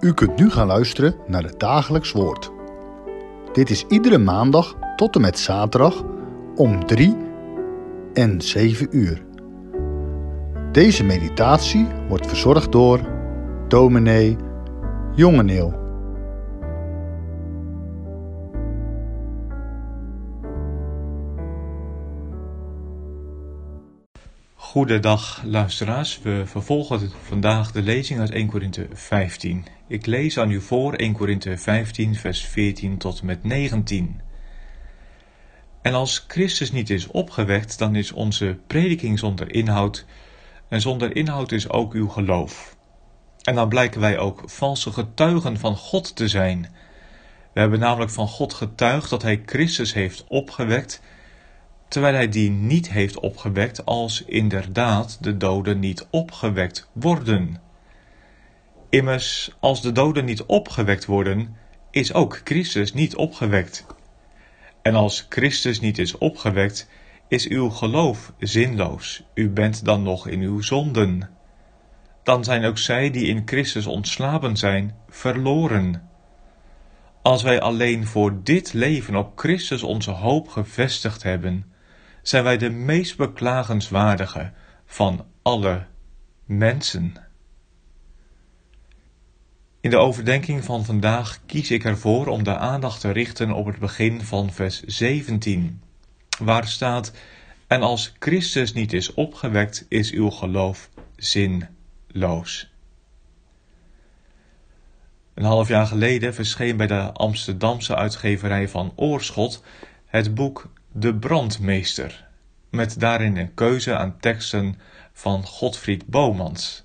U kunt nu gaan luisteren naar het dagelijks woord. Dit is iedere maandag tot en met zaterdag om 3 en 7 uur. Deze meditatie wordt verzorgd door dominee Jongeneel. Goedendag luisteraars, we vervolgen vandaag de lezing uit 1 Korinthe 15. Ik lees aan u voor 1 Korinthe 15 vers 14 tot en met 19. En als Christus niet is opgewekt, dan is onze prediking zonder inhoud en zonder inhoud is ook uw geloof. En dan blijken wij ook valse getuigen van God te zijn. We hebben namelijk van God getuigd dat hij Christus heeft opgewekt terwijl hij die niet heeft opgewekt als inderdaad de doden niet opgewekt worden. Immers, als de doden niet opgewekt worden, is ook Christus niet opgewekt. En als Christus niet is opgewekt, is uw geloof zinloos. U bent dan nog in uw zonden. Dan zijn ook zij die in Christus ontslapen zijn, verloren. Als wij alleen voor dit leven op Christus onze hoop gevestigd hebben, zijn wij de meest beklagenswaardige van alle mensen. In de overdenking van vandaag kies ik ervoor om de aandacht te richten op het begin van vers 17, waar staat: En als Christus niet is opgewekt, is uw geloof zinloos. Een half jaar geleden verscheen bij de Amsterdamse uitgeverij van Oorschot het boek de Brandmeester, met daarin een keuze aan teksten van Godfried Bomans.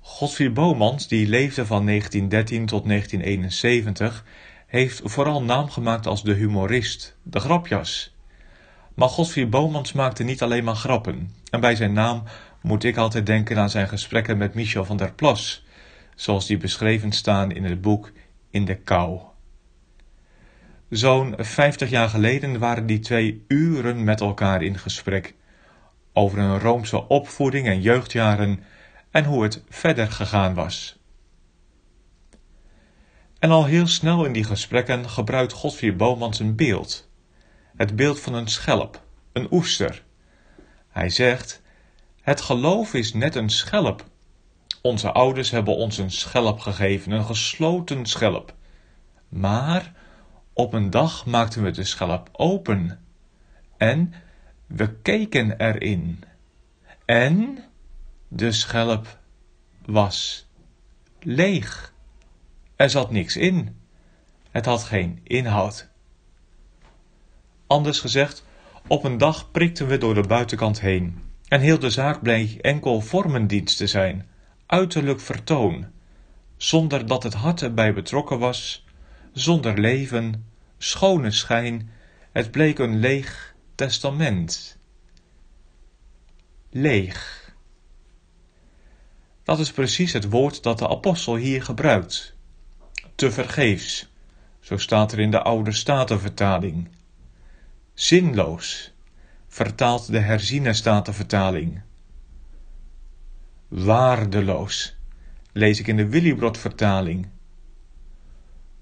Godfried Bomans, die leefde van 1913 tot 1971, heeft vooral naam gemaakt als de humorist, de grapjas. Maar Godfried Bomans maakte niet alleen maar grappen. En bij zijn naam moet ik altijd denken aan zijn gesprekken met Michel van der Plas, zoals die beschreven staan in het boek In de Kou. Zo'n vijftig jaar geleden waren die twee uren met elkaar in gesprek over een Roomse opvoeding en jeugdjaren en hoe het verder gegaan was. En al heel snel in die gesprekken gebruikt Godfried Bomans een beeld. Het beeld van een schelp, een oester. Hij zegt: Het geloof is net een schelp. Onze ouders hebben ons een schelp gegeven, een gesloten schelp. Maar op een dag maakten we de schelp open en we keken erin. En de schelp was leeg. Er zat niks in. Het had geen inhoud. Anders gezegd, op een dag prikten we door de buitenkant heen. En heel de zaak bleek enkel vormendienst te zijn, uiterlijk vertoon, zonder dat het hart erbij betrokken was, zonder leven, schone schijn, het bleek een leeg testament. Leeg. Dat is precies het woord dat de apostel hier gebruikt. Te vergeefs, zo staat er in de oude statenvertaling. Zinloos, vertaalt de herziene statenvertaling. Waardeloos, lees ik in de Willibrod vertaling.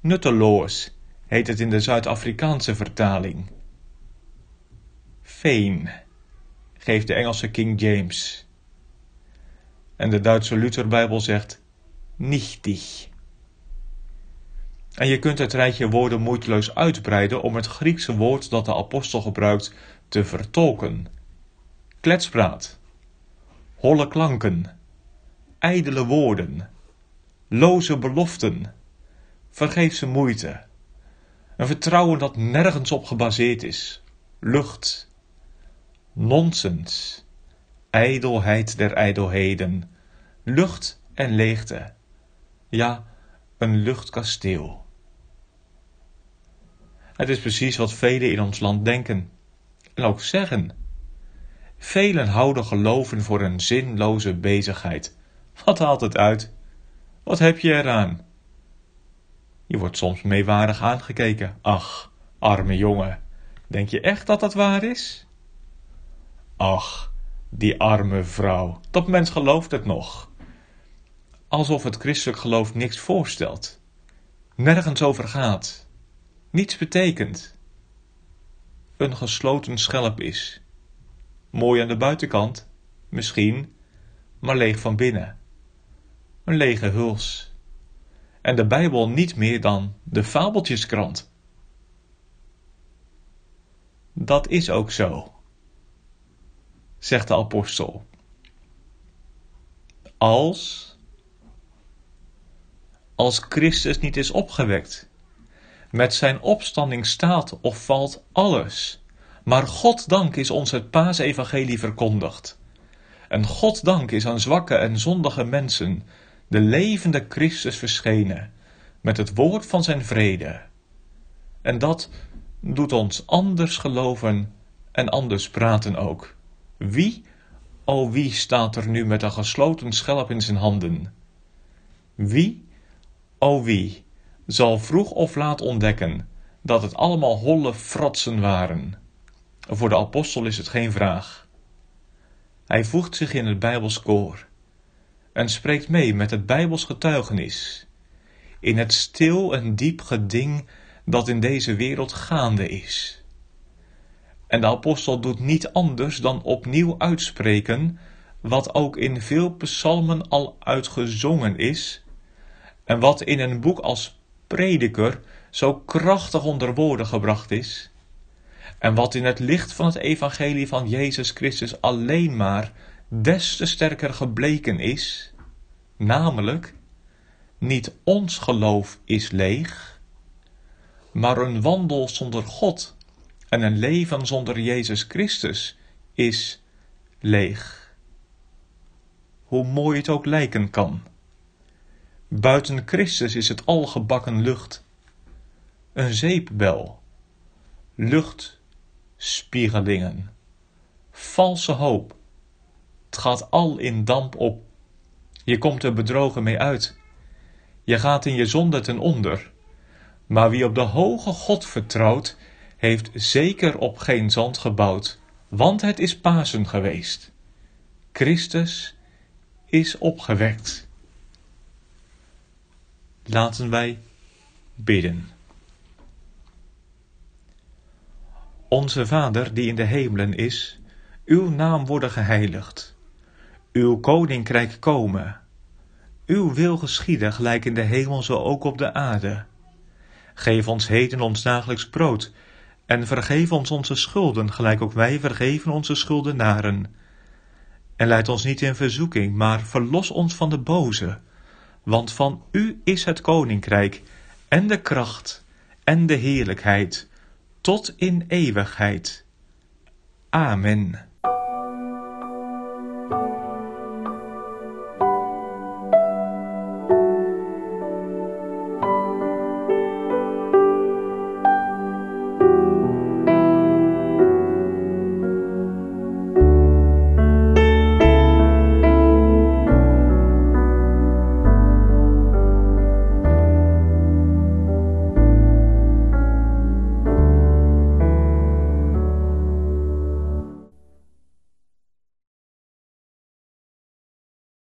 Nutteloos, heet het in de Zuid-Afrikaanse vertaling. Veen geeft de Engelse King James. En de Duitse Lutherbijbel zegt nichtig. En je kunt het rijtje woorden moeiteloos uitbreiden om het Griekse woord dat de apostel gebruikt te vertolken. Kletspraat, holle klanken, ijdele woorden, loze beloften, vergeefse moeite, een vertrouwen dat nergens op gebaseerd is. Lucht. Nonsens. Ijdelheid der ijdelheden. Lucht en leegte. Ja, een luchtkasteel. Het is precies wat velen in ons land denken en ook zeggen. Velen houden geloven voor een zinloze bezigheid. Wat haalt het uit? Wat heb je eraan? Je wordt soms meewarig aangekeken. Ach, arme jongen, denk je echt dat dat waar is? Ach, die arme vrouw, dat mens gelooft het nog. alsof het christelijk geloof niks voorstelt, nergens over gaat, niets betekent, een gesloten schelp is. Mooi aan de buitenkant, misschien, maar leeg van binnen. Een lege huls. En de Bijbel niet meer dan de fabeltjeskrant. Dat is ook zo, zegt de apostel. Als, als Christus niet is opgewekt, met zijn opstanding staat of valt alles. Maar God dank is ons het paasevangelie verkondigd. En God dank is aan zwakke en zondige mensen de levende Christus verschenen, met het woord van zijn vrede. En dat doet ons anders geloven en anders praten ook. Wie, o wie staat er nu met een gesloten schelp in zijn handen? Wie, o wie, zal vroeg of laat ontdekken dat het allemaal holle fratsen waren? Voor de apostel is het geen vraag. Hij voegt zich in het Bijbels koor en spreekt mee met het Bijbels getuigenis in het stil en diep geding dat in deze wereld gaande is. En de apostel doet niet anders dan opnieuw uitspreken wat ook in veel psalmen al uitgezongen is en wat in een boek als Prediker zo krachtig onder woorden gebracht is en wat in het licht van het evangelie van Jezus Christus alleen maar des te sterker gebleken is, namelijk niet ons geloof is leeg, maar een wandel zonder God en een leven zonder Jezus Christus is leeg. Hoe mooi het ook lijken kan. Buiten Christus is het al gebakken lucht. Een zeepbel. Luchtspiegelingen. Valse hoop. Gaat al in damp op. Je komt er bedrogen mee uit. Je gaat in je zonde ten onder. Maar wie op de hoge God vertrouwt, heeft zeker op geen zand gebouwd, want het is Pasen geweest. Christus is opgewekt. Laten wij bidden. Onze Vader die in de hemelen is, uw naam worden geheiligd. Uw koninkrijk komen. Uw wil geschieden gelijk in de hemel zo ook op de aarde. Geef ons heden ons dagelijks brood en vergeef ons onze schulden gelijk ook wij vergeven onze schuldenaren. En leid ons niet in verzoeking, maar verlos ons van de boze. Want van u is het koninkrijk en de kracht en de heerlijkheid tot in eeuwigheid. Amen.